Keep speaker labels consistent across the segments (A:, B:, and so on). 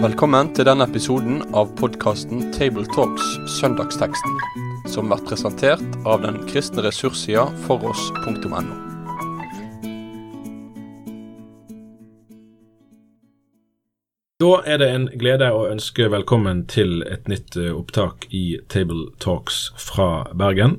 A: Velkommen til denne episoden av podkasten Tabletalks Søndagsteksten, som blir presentert av den kristne ressurssida foross.no.
B: Da er det en glede å ønske velkommen til et nytt eh, opptak i Table Talks fra Bergen.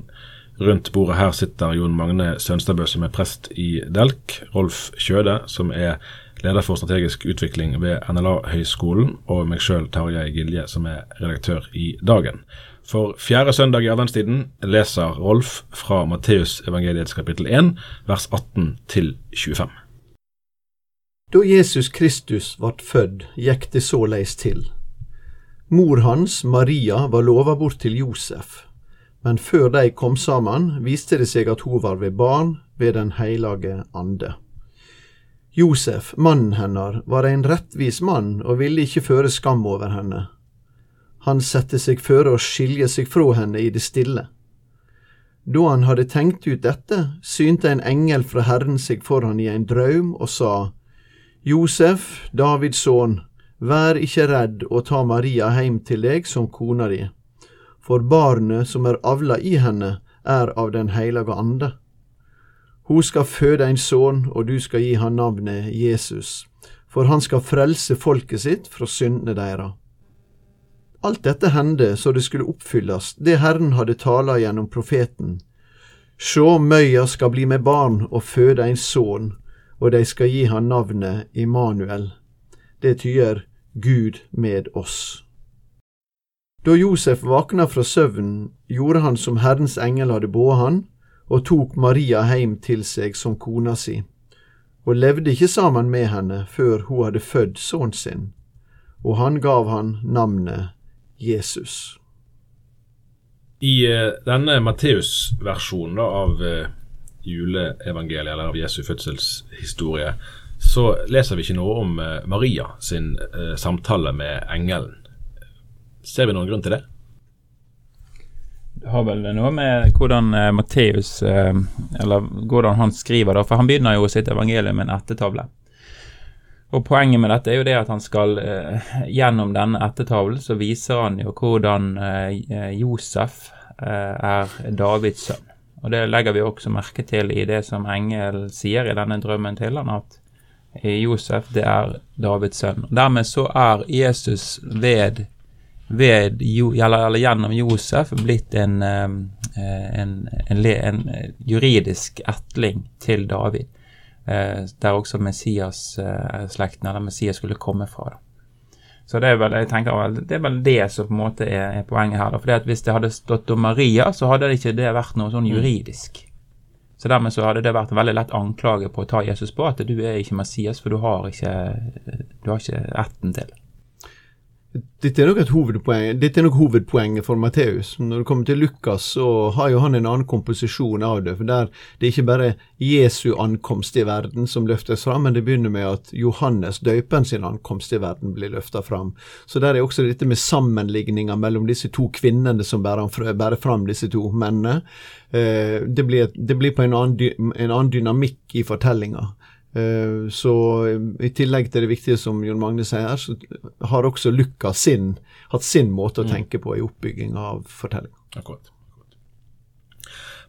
B: Rundt bordet her sitter Jon Magne Sønstabø, som er prest i Delk. Rolf Kjøde, som er leder for strategisk utvikling ved NLA-høgskolen. Og meg sjøl, Tarjei Gilje, som er redaktør i Dagen. For fjerde søndag i adventstiden leser Rolf fra Matteusevangeliets kapittel 1, vers 18 til 25.
C: Da Jesus Kristus vart fødd, gikk det såleis til. Mor hans, Maria, var lova bort til Josef, men før de kom sammen, viste det seg at hun var ved barn ved Den heilage ande. Josef, mannen hennar, var ein rettvis mann og ville ikke føre skam over henne. Han sette seg føre å skilje seg fra henne i det stille. Da han hadde tenkt ut dette, synte en engel fra Herren seg for han i en drøm og sa, Josef, Davids sønn, vær ikke redd å ta Maria heim til deg som kona di, for barnet som er avla i henne, er av Den heilage ande. Hun skal føde en sønn, og du skal gi han navnet Jesus, for han skal frelse folket sitt fra syndene deres. Alt dette hendte så det skulle oppfylles, det Herren hadde tala gjennom profeten. Sjå, møya skal bli med barn og føde en sønn, og de skal gi han navnet Immanuel. Det tyder Gud med oss. Da Josef vakna fra søvnen, gjorde han som Herrens engel hadde båret han, og tok Maria heim til seg som kona si, og levde ikke sammen med henne før hun hadde født sønnen sin, og han gav han navnet Jesus.
B: I eh, denne Matteus-versjonen av eh, juleevangeliet, eller av Jesu fødselshistorie, så leser vi ikke noe om eh, Maria sin samtale med engelen. Ser vi noen grunn til det?
D: Det har vel noe med hvordan eh, Matteus eh, Eller hvordan han skriver, da. For han begynner jo sitt evangelium med en ættetavle. Og Poenget med dette er jo det at han skal eh, gjennom denne ættetavlen så viser han jo hvordan eh, Josef er Davids sønn. Og Det legger vi også merke til i det som engel sier i denne drømmen til han, at Josef det er Davids sønn. Dermed så er Jesus ved, ved eller, eller, gjennom Josef blitt en, en, en, en juridisk etling til David, der også Messias-slekten, eller Messias, skulle komme fra. Da. Så det er vel tenker, det er vel det som på en måte er, er poenget her. For Hvis det hadde stått om Maria, så hadde det ikke det vært noe sånn mm. juridisk. Så dermed så hadde det vært en veldig lett anklage på å ta Jesus på at du er ikke Messias, for du har ikke, du har ikke retten til det.
C: Dette er nok et hovedpoeng, dette er nok hovedpoenget for Matteus. Når det kommer til Lukas, så har jo han en annen komposisjon av det. for der Det er ikke bare Jesu ankomst i verden som løftes fram, men det begynner med at Johannes døypen sin ankomst i verden blir løfta fram. Så der er også dette med sammenligninger mellom disse to kvinnene som bærer, bærer fram disse to mennene. Eh, det blir, det blir på en annen, en annen dynamikk i fortellinga. Eh, så i tillegg til det viktige som Jon Magne sier så har også Lukka sin, hatt sin måte å mm. tenke på i oppbygging av fortellinga.
B: Akkurat.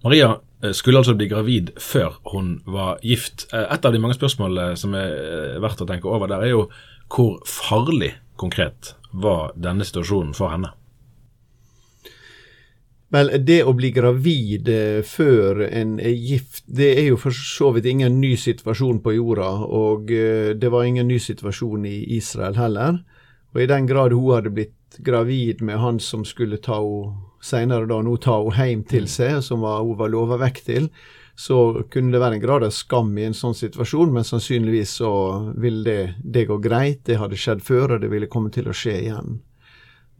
B: Maria eh, skulle altså bli gravid før hun var gift. Eh, et av de mange spørsmålene som er verdt å tenke over der, er jo hvor farlig konkret var denne situasjonen for henne?
C: Vel, det å bli gravid eh, før en er gift, det er jo for så vidt ingen ny situasjon på jorda, og eh, det var ingen ny situasjon i Israel heller. Og i den grad hun hadde blitt gravid med han som skulle ta henne senere da nå ta henne hjem til mm. seg, som var, hun var lova vekk til, så kunne det være en grad av skam i en sånn situasjon, men sannsynligvis så ville det, det gå greit. Det hadde skjedd før, og det ville komme til å skje igjen.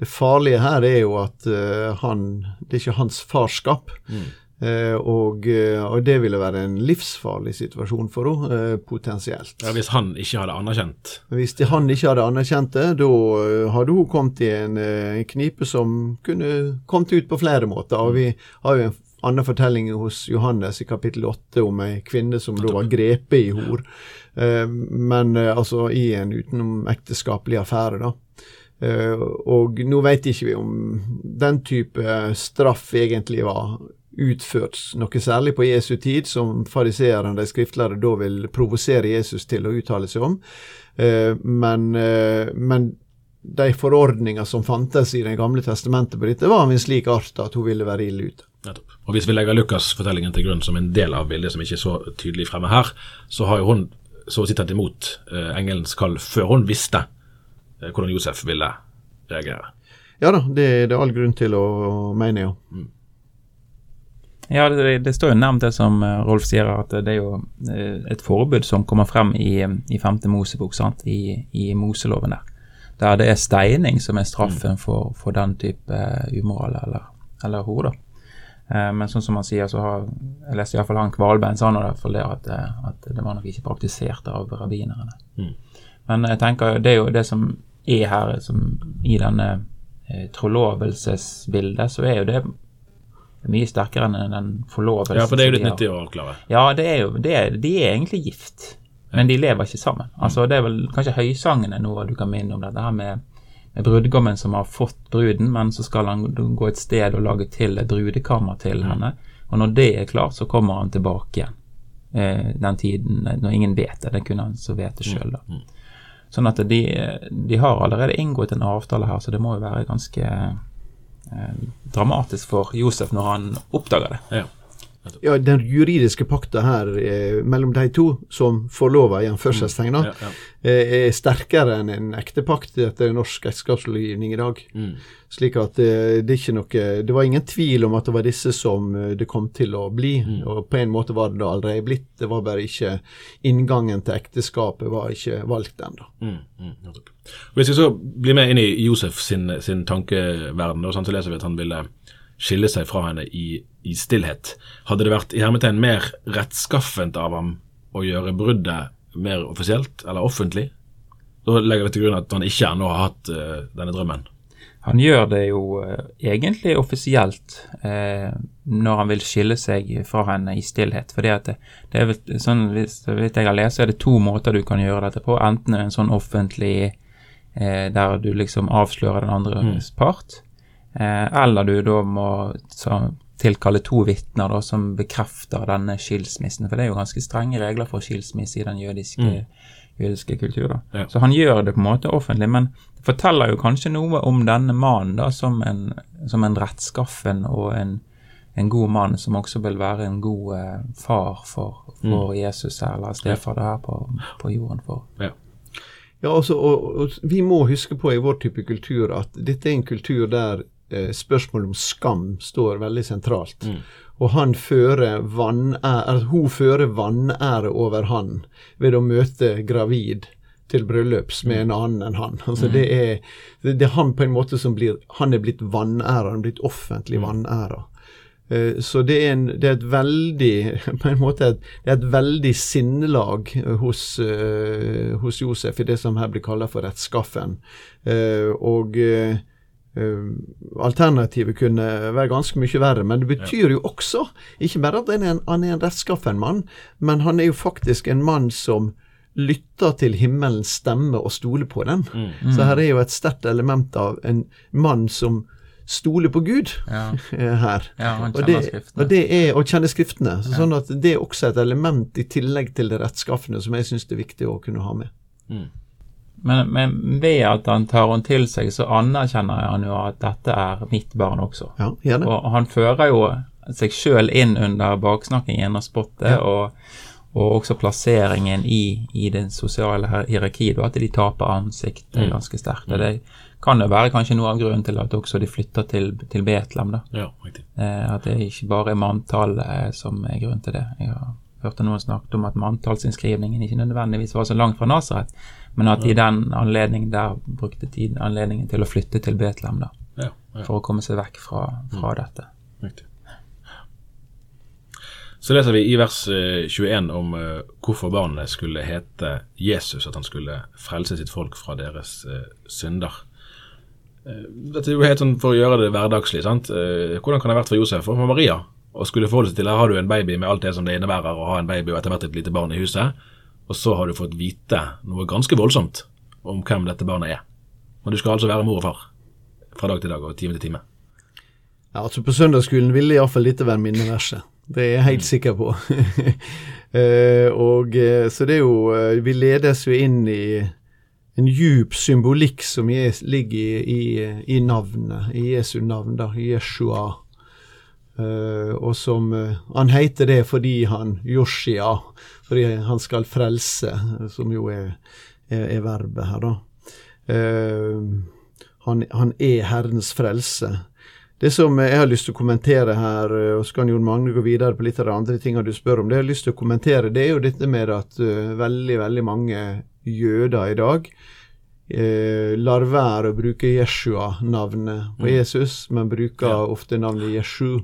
C: Det farlige her er jo at uh, han Det er ikke hans farskap. Mm. Uh, og, uh, og, det ville være en livsfarlig situasjon for henne, potensielt.
B: Ja, Hvis han ikke hadde anerkjent?
C: Hvis de, han ikke hadde anerkjent det, da hadde hun kommet i en, en knipe som kunne kommet ut på flere måter. Og vi har jo en annen fortelling hos Johannes i kapittel 8 om ei kvinne som da var grepet i hor, eh, men eh, altså i en utenomekteskapelig affære, da. Eh, og nå vet ikke vi om den type straff egentlig var utført noe særlig på Jesu tid, som fariseerne, de skriftlærde, da vil provosere Jesus til å uttale seg om. Eh, men, eh, men de forordninger som fantes i Det gamle testamentet på dette, var av en slik art at hun ville være ille ute.
B: Nettopp. Og Hvis vi legger Lukas-fortellingen til grunn som en del av bildet, som ikke er så tydelig fremme her, så har jo hun så å si tatt imot engelens kall før hun visste hvordan Josef ville reagere.
C: Ja da, det, det er all grunn til å mene, ja. Mm.
D: Ja, det, det, står jo nevnt det som eh, Rolf sier, at det er jo eh, et forbud som kommer frem i, i femte Mosebok, sant? I, i Moseloven der. Der det er steining som er straffen for, for den type umoral eller, eller hor. Uh, men sånn som han sier, så har jeg leste iallfall han Kvalbein sa nå det, at, at det var nok ikke praktisert av rabbinerne. Mm. Men jeg tenker det er jo det som er her, som i denne eh, trolovelsesbildet, så er jo det mye sterkere enn den forlovelsen.
B: Ja, for det er jo litt nyttig å avklare.
D: Ja, det er jo, det er, de er egentlig gift, men de lever ikke sammen. Altså, Det er vel kanskje høysangene noe du kan minne om dette her med, med brudgommen som har fått bruden, men så skal han gå et sted og lage til et brudekammer til mm. henne. Og når det er klart, så kommer han tilbake igjen. Eh, den tiden når ingen vet det. Det kunne han så vite sjøl, da. Sånn at de, de, har allerede inngått en avtale her, så det må jo være ganske Eh, dramatisk for Josef når han oppdager det.
C: Ja. Ja, Den juridiske pakta her eh, mellom de to, som forlova i anførselstegn, mm. ja, ja. eh, er sterkere enn en ektepakt etter norsk ekteskapslovgivning i dag. Mm. Slik at eh, det er ikke noe Det var ingen tvil om at det var disse som eh, det kom til å bli. Mm. Og på en måte var det allerede blitt. Det var bare ikke Inngangen til ekteskapet var ikke valgt ennå.
B: Mm. Mm. Hvis vi så blir med inn i Josef sin, sin tankeverden, så leser vi at han ville skille seg fra henne i, i stillhet. Hadde det vært i hermetegn mer rettskaffent av ham å gjøre bruddet mer offisielt eller offentlig? Da legger vi til grunn at han ikke ennå har hatt uh, denne drømmen.
D: Han gjør det jo uh, egentlig offisielt uh, når han vil skille seg fra henne i stillhet. For det, det, er vel sånn, hvis, hvis jeg har lest, så er det to måter du kan gjøre dette på. Enten en sånn offentlig der du liksom avslører den andres mm. part, eller du da må tilkalle to vitner som bekrefter denne skilsmissen. For det er jo ganske strenge regler for skilsmisse i den jødiske, mm. jødiske kulturen. Ja. Så han gjør det på en måte offentlig, men det forteller jo kanskje noe om denne mannen da som en, som en rettskaffen og en, en, god mann som også vil være en god eh, far for, for mm. Jesus eller stefader her på, på jorden. for.
C: Ja. Ja, altså, og, og, Vi må huske på i vår type kultur at dette er en kultur der eh, spørsmålet om skam står veldig sentralt. Mm. Og han fører vanære, hun fører vanære over han ved å møte gravid til bryllups med en annen enn han. Altså mm. det, er, det, er han på en måte som blir Han er blitt vanæra, han er blitt offentlig mm. vanæra. Eh, så det er, en, det er, et veldig på en måte et, det er et veldig sinnelag hos, hos Josef i det som her blir kalt for rettskaffen. Og alternativet kunne være ganske mye verre. Men det betyr ja. jo også ikke bare at han er en, han er en rettskaffen mann, men han er jo faktisk en mann som lytter til himmelens stemme og stoler på den. Mm. Mm. Så her er jo et sterkt element av en mann som stoler på Gud ja. her.
D: Ja,
C: og det. Og det er, å kjenne skriftene. Så, sånn at det er også et element i tillegg til det rettskaffende som jeg syns det er viktig å kunne ha med. Mm.
D: Men, men, ved at han tar henne til seg, så anerkjenner han jo at dette er mitt barn også.
C: Ja.
D: Og han fører jo seg sjøl inn under baksnakkingen og spottet, ja. og, og, også plasseringen i, i det sosiale hierarkiet, og at de taper ansiktet mm. ganske sterkt. Mm. Det kan jo være kanskje noe av grunnen til at også de flytter til, til Betlehem. da.
B: Ja,
D: eh, at det ikke bare er manntallet eh, som er grunnen til det. Jeg har hørt noen snakke om at manntallsinnskrivningen ikke nødvendigvis var så langt fra Nasaret, men at i den anledningen der brukte tiden anledningen til å flytte til Betlehem da, ja, ja. for å komme seg vekk fra, fra mm. dette. Riktig.
B: Så leser vi i vers 21 eh, om uh, hvorfor barnet skulle hete Jesus, at han skulle frelse sitt folk fra deres uh, synder. Dette er jo helt sånn for å gjøre det hverdagslig. sant? hvordan kan det ha vært for Josef og for Maria og skulle forholde seg til Her har du en baby med alt det som det innebærer å ha en baby og etter hvert et lite barn i huset, og så har du fått vite noe ganske voldsomt om hvem dette barnet er. Men du skal altså være mor og far fra dag til dag og time til time.
C: Ja, altså På søndagsskolen ville iallfall dette være minneverset. Det er jeg helt sikker på. eh, og eh, Så det er jo eh, Vi ledes jo inn i en djup symbolikk som ligger i, i, i, navnet, i Jesu navn, da, Jeshua. Uh, og som uh, Han heter det fordi han Yoshia, fordi han skal frelse, som jo er, er, er verbet her, da. Uh, han, han, er Herrens frelse. Det som jeg har lyst til å kommentere her, og så kan Jon Magne gå videre på litt av de andre tingene du spør om, det jeg har lyst til å kommentere, det er jo dette med at veldig, veldig mange jøder i dag eh, lar være å bruke Jeshua-navnet på mm. Jesus, men bruker ja. ofte navnet Jeshu.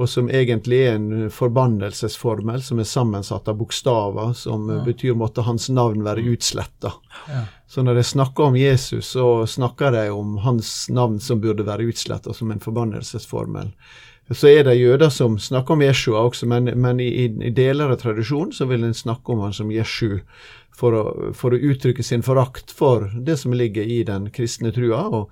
C: Og som egentlig er en forbannelsesformel som er sammensatt av bokstaver, som ja. betyr måtte hans navn være mm. utsletta. Ja. Så når de snakker om Jesus, så snakker de om hans navn som burde være utsletta som en forbannelsesformel. Så er det jøder som snakker om Jeshua også, men, men i, i, deler av tradisjonen så vil en snakke om han som Jeshu for å, for å, uttrykke sin forakt for det som ligger i den kristne trua. Og,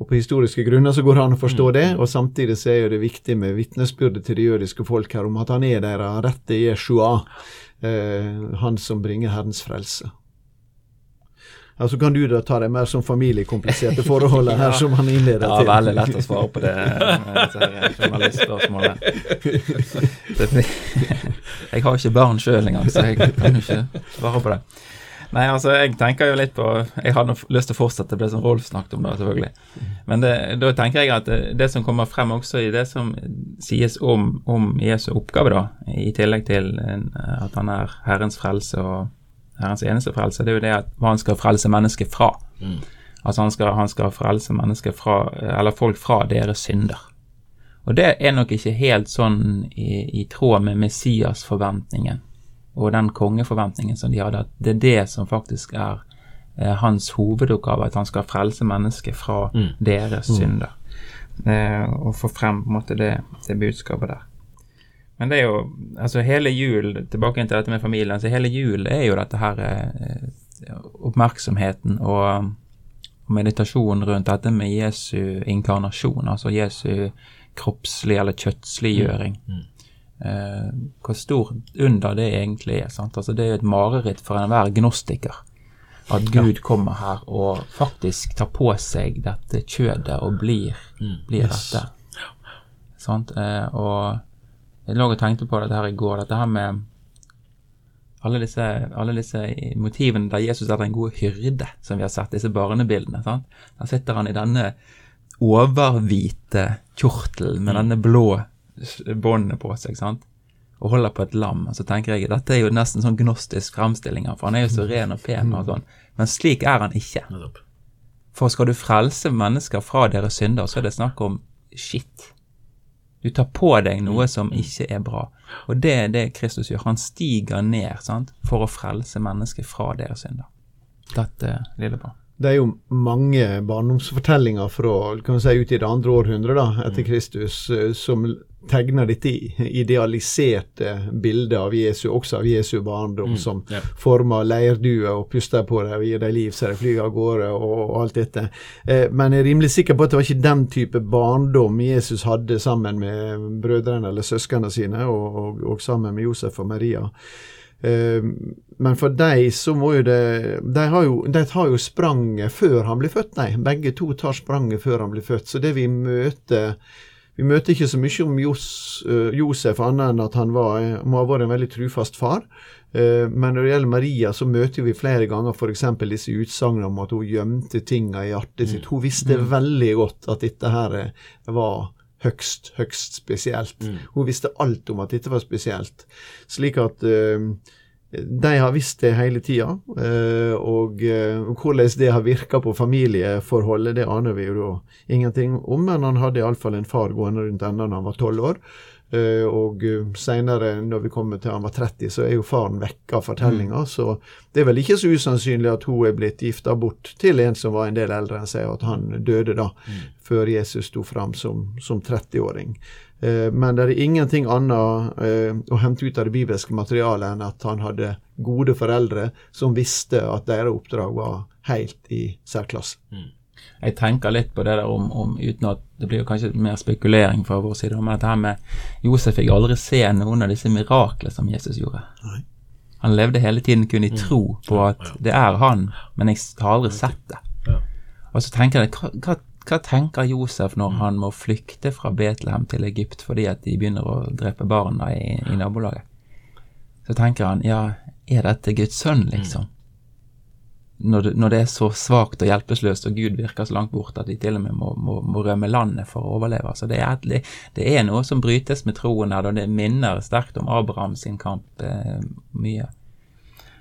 C: og på historiske grunner så går det an å forstå mm. det, og samtidig så er det viktig med vitnesbyrdet til det jødiske folk her om at han er deres rette Jeshua, eh, han som bringer Herrens frelse. Ja, Så kan du da ta det mer som familiekompliserte forholdet her, ja. som han innleder
D: ja,
C: til.
D: Ja, veldig lett å svare på det journalistspørsmålet. Jeg har ikke barn sjøl engang, så jeg kan jo ikke svare på det. Nei, altså, jeg tenker jo litt på Jeg hadde lyst til å fortsette det som Rolf snakket om, da, selvfølgelig. Men det, da tenker jeg at det, det, som kommer frem også i det som sies om, om Jesu oppgave, da, i tillegg til at han er Herrens frelse og Herrens eneste frelse, det er jo det at hva han skal frelse mennesket fra. Mm. Altså han skal, han skal frelse mennesket fra, eller folk fra deres synder. Og det er nok ikke helt sånn i, i tråd med Messias-forventningen og den kongeforventningen som de hadde, at det er det som faktisk er eh, hans hovedoppgave, at han skal frelse mennesket fra mm. deres mm. synder. Eh, og få frem på en måte det, det budskapet der. Men det er jo Altså, hele jul, tilbake til dette med familien, så hele jul er jo dette her eh, oppmerksomheten og, og meditasjonen rundt dette med Jesu inkarnasjon, altså Jesu kroppslig eller kjøttsliggjøring. Mm. Eh, hvor stort under det egentlig er. sant? Altså Det er jo et mareritt for enhver gnostiker. At Gud kommer her og faktisk tar på seg dette kjødet og blir, mm. blir yes. dette. Sant? Uh, og jeg lå og tenkte på dette her i går, dette her med alle disse, alle disse motivene der Jesus er den gode hyrde, som vi har sett, disse barnebildene. sant? Der sitter han i denne overhvite kjortelen med mm. denne blå båndene på seg, sant? og holder på et lam. Og så tenker jeg dette er jo nesten sånn gnostisk fremstilling, for han er jo så ren og pen og sånn. Men slik er han ikke. For skal du frelse mennesker fra deres synder, så er det snakk om shit. Du tar på deg noe mm. som ikke er bra. Og det er det Kristus gjør. Han stiger ned sant, for å frelse mennesket fra deres synder. Dette lille barn.
C: Det er jo mange barndomsfortellinger fra kan si, ut i det andre århundret da, etter mm. Kristus eh, som tegner dette idealiserte bildet av Jesu, også av Jesu barndom, mm, som yeah. former leirduer og puster på dem og gir dem liv så de flyr av gårde, og, og, alt dette. Eh, men jeg er rimelig sikker på at det var ikke den type barndom Jesus hadde sammen med brødrene eller søsknene sine, og, og, og sammen med Josef og Maria. Eh, men for dem så må jo det De, har jo, de tar jo spranget før han blir født, nei. Begge to tar spranget før han blir født. Så det vi møter vi møter ikke så mye om Jos, uh, Josef annet enn at han var, må ha vært en veldig trufast far. Uh, men når det gjelder Maria, så møter vi flere ganger f.eks. disse utsagnene om at hun gjemte tinga i hjertet mm. sitt. Hun visste mm. veldig godt at dette her var høgst, høgst spesielt. Mm. Hun visste alt om at dette var spesielt. Slik at uh, de har visst det hele tida, eh, og eh, hvordan det har virka på familieforholdet, det aner vi jo da ingenting om, men han hadde iallfall en far gående rundt ennå da han var tolv år. Uh, og seinere, når vi kommer til han var 30, så er jo faren vekk av fortellinga. Mm. Så det er vel ikke så usannsynlig at hun er blitt gifta bort til en som var en del eldre enn seg, og at han døde da, mm. før Jesus sto fram som, som 30-åring. Eh, men det er ingenting annet eh, å hente ut av det bibelske materialet enn at han hadde gode foreldre som visste at deres oppdrag var helt i særklasse.
D: Jeg tenker litt på det der om, om uten at det blir kanskje mer spekulering fra vår side, men dette her med Josef fikk aldri se noen av disse miraklene som Jesus gjorde.
C: Nei.
D: Han levde hele tiden kun i tro på at det er han, men jeg har aldri sett det. Og så tenker jeg, hva, hva, hva tenker Josef når han må flykte fra Betlehem til Egypt fordi at de begynner å drepe barna i, i nabolaget? Så tenker han, ja, er dette Guds sønn, liksom? Når det, når det er så svakt og hjelpeløst, og Gud virker så langt borte at de til og med må, må, må rømme landet for å overleve. Så det er, et, det er noe som brytes med troen her, og det minner sterkt om Abraham sin kamp eh, mye.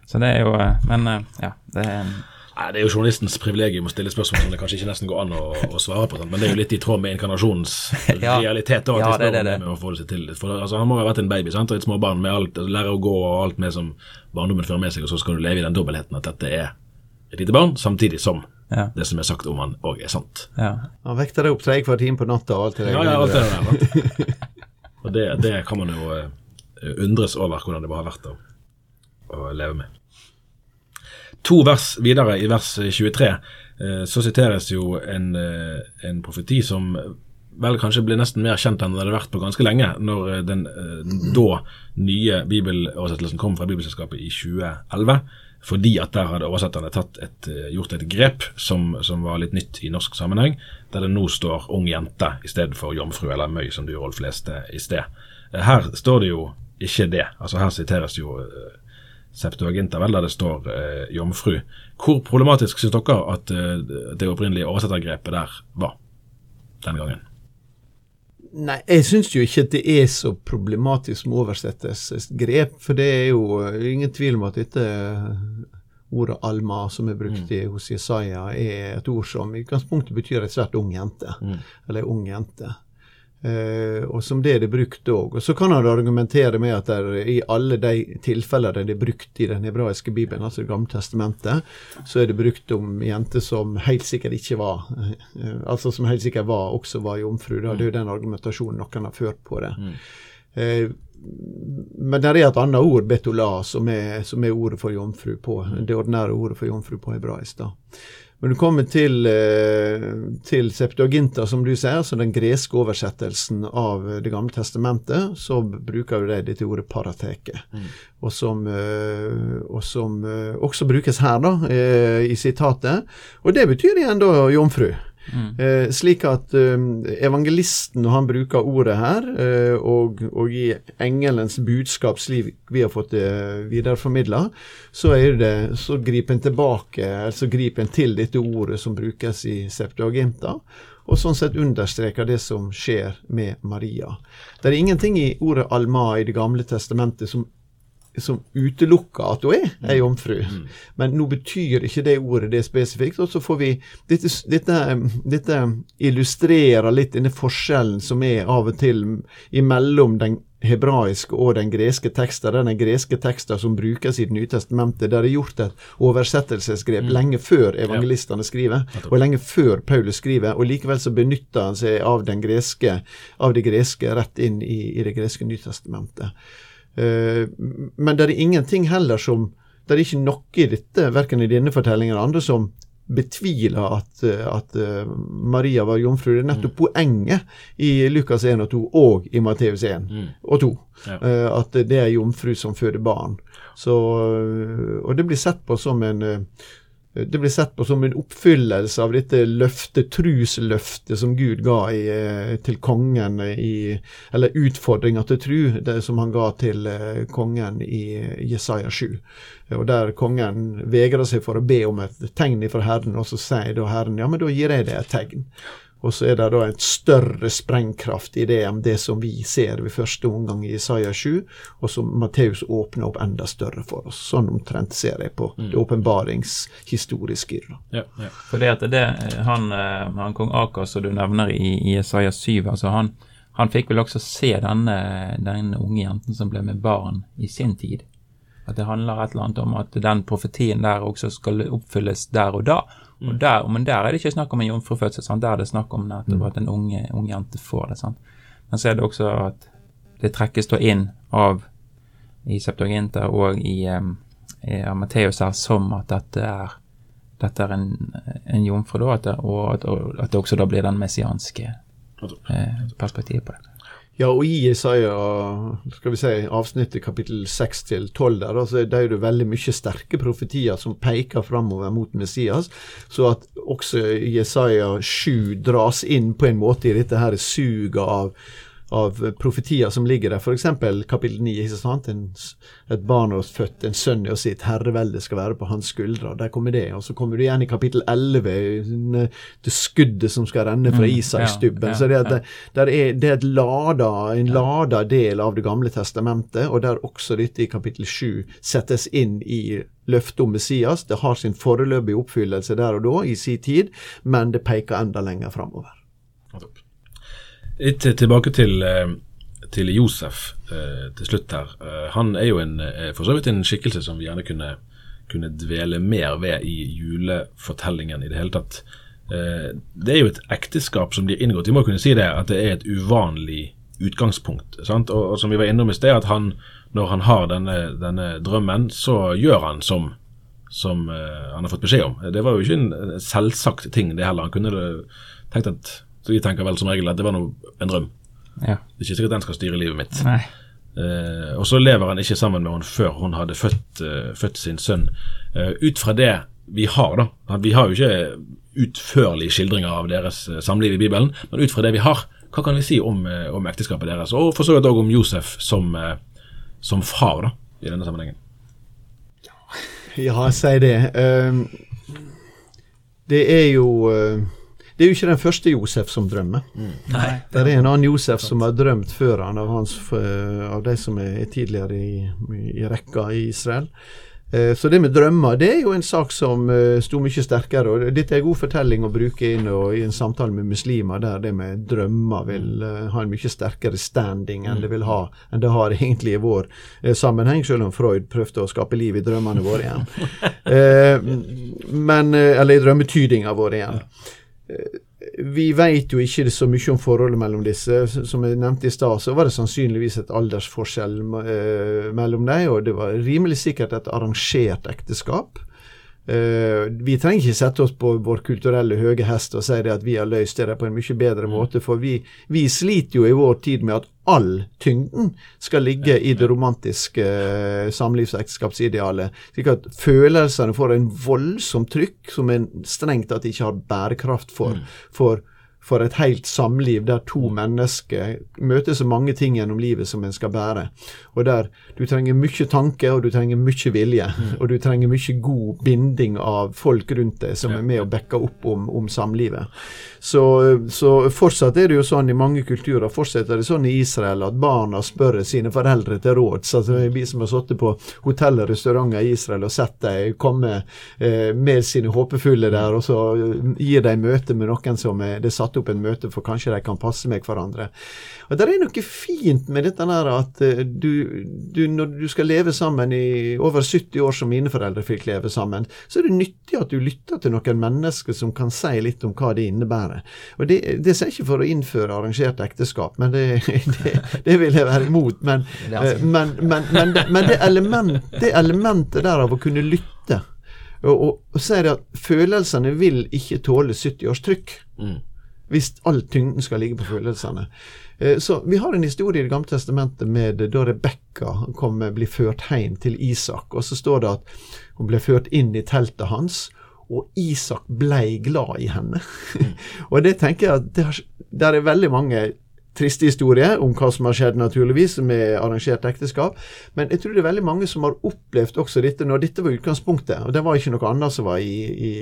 D: Så det er jo eh, Men eh, ja, det er en
B: Nei, Det er jo journalistens privilegium å stille spørsmål som det kanskje ikke nesten går an å, å svare på. Sant? Men det er jo litt i tråd med inkarnasjonens
D: Ja.
B: realitet. Da, at
D: Ja, det det, det.
B: med å få det seg til. For, altså, han må jo ha vært en baby sant? og et småbarn med alt, lære å gå og alt med som barndommen fører med seg, og så skal du leve i den dobbeltheten at dette er et lite barn, samtidig som
D: Ja.
B: det som er sagt om han òg er sant.
D: ja.
C: Han vekter deg opp tre hver time på natta og alt det
B: Ja, ja, alt det der. Og det, det kan man jo eh, undres over hvordan det bare har vært å, å leve med. To vers videre, i vers 23, eh, så siteres jo en, eh, en profeti som vel kanskje ble nesten mer kjent enn det hadde vært på ganske lenge, når eh, den da nye bibeloversettelsen kom fra Bibelselskapet i 2011. Fordi at der hadde oversetterne et, gjort et grep som, som var litt nytt i norsk sammenheng, der det nå står 'ung jente' i stedet for 'jomfru' eller 'møy', som du Rolf leste i sted. Her står det jo ikke det. Altså Her siteres jo Septuaginta, vel, der det står eh, 'jomfru'. Hvor problematisk syns dere at eh, det opprinnelige oversettergrepet der var den gangen?
C: Nei, jeg syns jo ikke at det er så problematisk med oversettelsesgrep, for det er jo eh, ingen tvil om at dette eh, ordet alma som er brukt i, hos Jesaja, er et ord som i utgangspunktet betyr et svært ung jente. Eller ung jente. Eh, og som det er det brukt òg. Og så kan han argumentere med at det er, i alle de tilfeller der det er brukt i den hebraiske bibelen, altså Det gamle testamentet, så er det brukt om jenter som helt sikkert ikke var eh, Altså som helt sikkert var, også var jomfru. Da. Det er jo den argumentasjonen noen har ført på det. Eh, men det er et annet ord, betola, som er, som er ordet for jomfru på, det ordinære ordet for jomfru på hebraisk. da. Men du kommer til, eh, til Septuaginta, som du sier, altså den greske oversettelsen av Det gamle testamentet, så bruker jo de dette ordet parateke. Og som, eh, og som eh, også brukes her, da, eh, i sitatet. Og det betyr igjen da jomfru. Eh, slik at eh, evangelisten, når han bruker ordet her, eh, og, og i engelens budskap, slik vi har fått det videreformidla, så, det, så griper en tilbake, altså griper en til dette ordet som brukes i Septuaginta, og sånn sett understreker det som skjer med Maria. Det er ingenting i ordet alma i Det gamle testamentet som som utelukker at hun er ei jomfru. Men nå betyr ikke det ordet det spesifikt. Og så får vi dette, dette, dette illustrerer litt denne forskjellen som er av og til imellom den hebraiske og den greske teksten. Den greske teksten som brukes i Det nye testamentet, der det er gjort et oversettelsesgrep lenge før evangelistene skriver, og lenge før Paulus skriver, og likevel så benytter han seg av, den greske, av det greske rett inn i, i det greske Nytestamentet. Eh, men det er ingenting heller som Det er ikke noe i dette, verken i denne fortellingen eller andre, som betviler at, eh, at eh, Maria var jomfru. Det er nettopp poenget i Lukas 1 og 2 og i Matteus 1 og 2.
B: Ja.
C: At det er jomfru som føder barn. Så, og det blir sett på som en det blir sett på som en oppfyllelse av dette løftet, trusløftet som Gud ga i, eh, til kongen i Eller utfordringa til tru, det som han ga til eh, kongen i Jesaja 7. Og der kongen vegrer seg for å be om et tegn fra Herren, og så sier da Herren ja, men da gir jeg deg et tegn. Og så er det da en større sprengkraft i det enn det som vi ser ved første omgang i Isaiah 7, og som Matteus åpner opp enda større for oss. Sånn omtrent ser jeg på det åpenbaringshistoriske.
B: Ja, ja.
D: For det at det, han, eh, han kong Akar som du nevner i, i Isaiah 7, altså han, han fikk vel også se denne, denne unge jenten som ble med barn i sin tid. At det handler et eller annet om at den profetien der også skal oppfylles der og da. Og der, men der er det ikke snakk om en jomfrufødsel, sant? der er det snakk om nettopp at en unge, ung jente får det. sant? Men så er det også at det trekkes da inn av i Septuaginta og i, um, i Matteus her som at dette er, dette er en, en jomfru, da, at det, og at, og at det også da blir den messianske eh, perspektivet på det.
C: Ja, og i Jesaja, skal vi si, avsnittet kapittel 6 til 12 der, altså, det er det veldig mye sterke profetier som peker framover mot Messias, så at også Jesaja 7 dras inn på en måte i dette her suget av av profetier som ligger der. F.eks. kapittel 9. Ikke sant? En, et barn er født, en sønn er sitt, herrevelde skal være på hans skuldre. Der kommer det. Og så kommer du igjen i kapittel 11, det skuddet som skal renne fra mm, Isakstubben. Ja, ja, så det, det, det, er, det er lada, en lada del av Det gamle testamentet, og der også dette i kapittel 7 settes inn i løftet om Messias. Det har sin foreløpige oppfyllelse der og da, i sin tid, men det peker enda lenger framover.
B: Litt tilbake til, eh, til Josef eh, til slutt her. Eh, han er jo en, for så vidt en skikkelse som vi gjerne kunne, kunne dvele mer ved i julefortellingen i det hele tatt. Det er jo et ekteskap som blir inngått. Vi må kunne si det at det er et uvanlig utgangspunkt. Og, og som vi var innom i sted, at han, når han har denne, denne drømmen, så gjør han som, som uh, han har fått beskjed om. Det var jo ikke en selvsagt ting, det heller. Han kunne tenkt at så jeg tenker vel som regel at det var noe, en drøm. Ja. Det er ikke sikkert den skal styre livet mitt. Nei. Uh, og så lever han ikke sammen med henne før hun hadde født, uh, født sin sønn. Uh, ut fra det vi har, da Vi har jo ikke utførlige skildringer av deres samliv i Bibelen, men ut fra det vi har, hva kan vi si om, om ekteskapet deres? Og for så vidt òg om Josef som, som, far, da, i denne sammenhengen.
C: Ja, si det. det er jo det er jo ikke den første Josef som drømmer. Mm. Nei, det er en annen Josef som har drømt før han av, hans, eh, av de som er tidligere i, i rekka i Israel. Eh, så det med drømmer det er jo en sak som uh, sto mye sterkere. og Dette er en god fortelling å bruke inn og, i en samtale med muslimer, der det med drømmer vil uh, ha en mye sterkere standing enn det vil ha enn det har egentlig i vår sammenheng, selv om Freud prøvde å skape liv i drømmene våre igjen. men, eller i drømmetydinga våre igjen. Vi vet jo ikke så mye om forholdet mellom disse. Som jeg nevnte i stad, så var det sannsynligvis et aldersforskjell eh, mellom dem, og det var rimelig sikkert et arrangert ekteskap. Uh, vi trenger ikke sette oss på vår kulturelle høye hest og si det at vi har løst det på en mye bedre mm. måte, for vi, vi, sliter jo i vår tid med at all tyngden skal ligge i det romantiske uh, samlivsekteskapsidealet. Slik at følelsene får en voldsomt trykk som en strengt tatt ikke har bærekraft for. Mm. for for et helt samliv der to mennesker møter så mange ting gjennom livet som en skal bære. Og der du trenger mye tanke, og du trenger mye vilje. Mm. Og du trenger mye god binding av folk rundt deg som er med og backer opp om, om samlivet. Så, så, fortsatt er det jo sånn i mange kulturer, fortsetter det sånn i Israel, at barna spør sine foreldre til råds. Altså, vi som har sittet på hotell og restauranter i Israel og sett dem komme eh, med sine håpefulle der, og så gir de møte med noen som er, det er satt opp en møte for kanskje de kan passe med hverandre. Og Det er noe fint med dette der at uh, du, du, når du skal leve sammen i over 70 år som mine foreldre fikk leve sammen, så er det nyttig at du lytter til noen mennesker som kan si litt om hva det innebærer. Og Det, det sier ikke for å innføre arrangert ekteskap, men det, det, det vil jeg være imot. Men, uh, men, men, men det, element, det elementet der av å kunne lytte og, og, og det at følelsene vil ikke tåle 70 års trykk. Mm. Hvis all tyngden skal ligge på følelsene. Eh, så Vi har en historie i Det gamle testamentet med da Rebekka blir ført hjem til Isak. og Så står det at hun ble ført inn i teltet hans, og Isak blei glad i henne. Mm. og det tenker jeg at det, har, det er veldig mange triste historier om hva som har skjedd, naturligvis, med arrangert ekteskap. Men jeg tror det er veldig mange som har opplevd også dette når dette var utgangspunktet, og det var ikke noe annet som var i, i,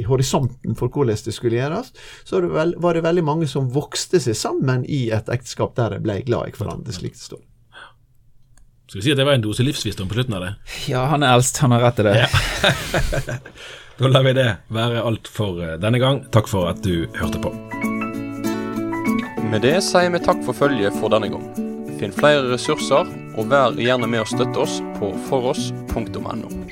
C: i horisonten for hvordan det skulle gjøres. Så det vel, var det veldig mange som vokste seg sammen i et ekteskap der de ble glad i hverandre, slik det står.
B: Skal vi si at det var en dose livsvisdom på slutten av det?
D: Ja, han er eldst, han har rett til det.
B: Ja. da lar vi det være alt for eh, denne gang. Takk for at du hørte på.
A: Med det sier vi takk for følget for denne gang. Finn flere ressurser, og vær gjerne med å støtte oss på foross.no.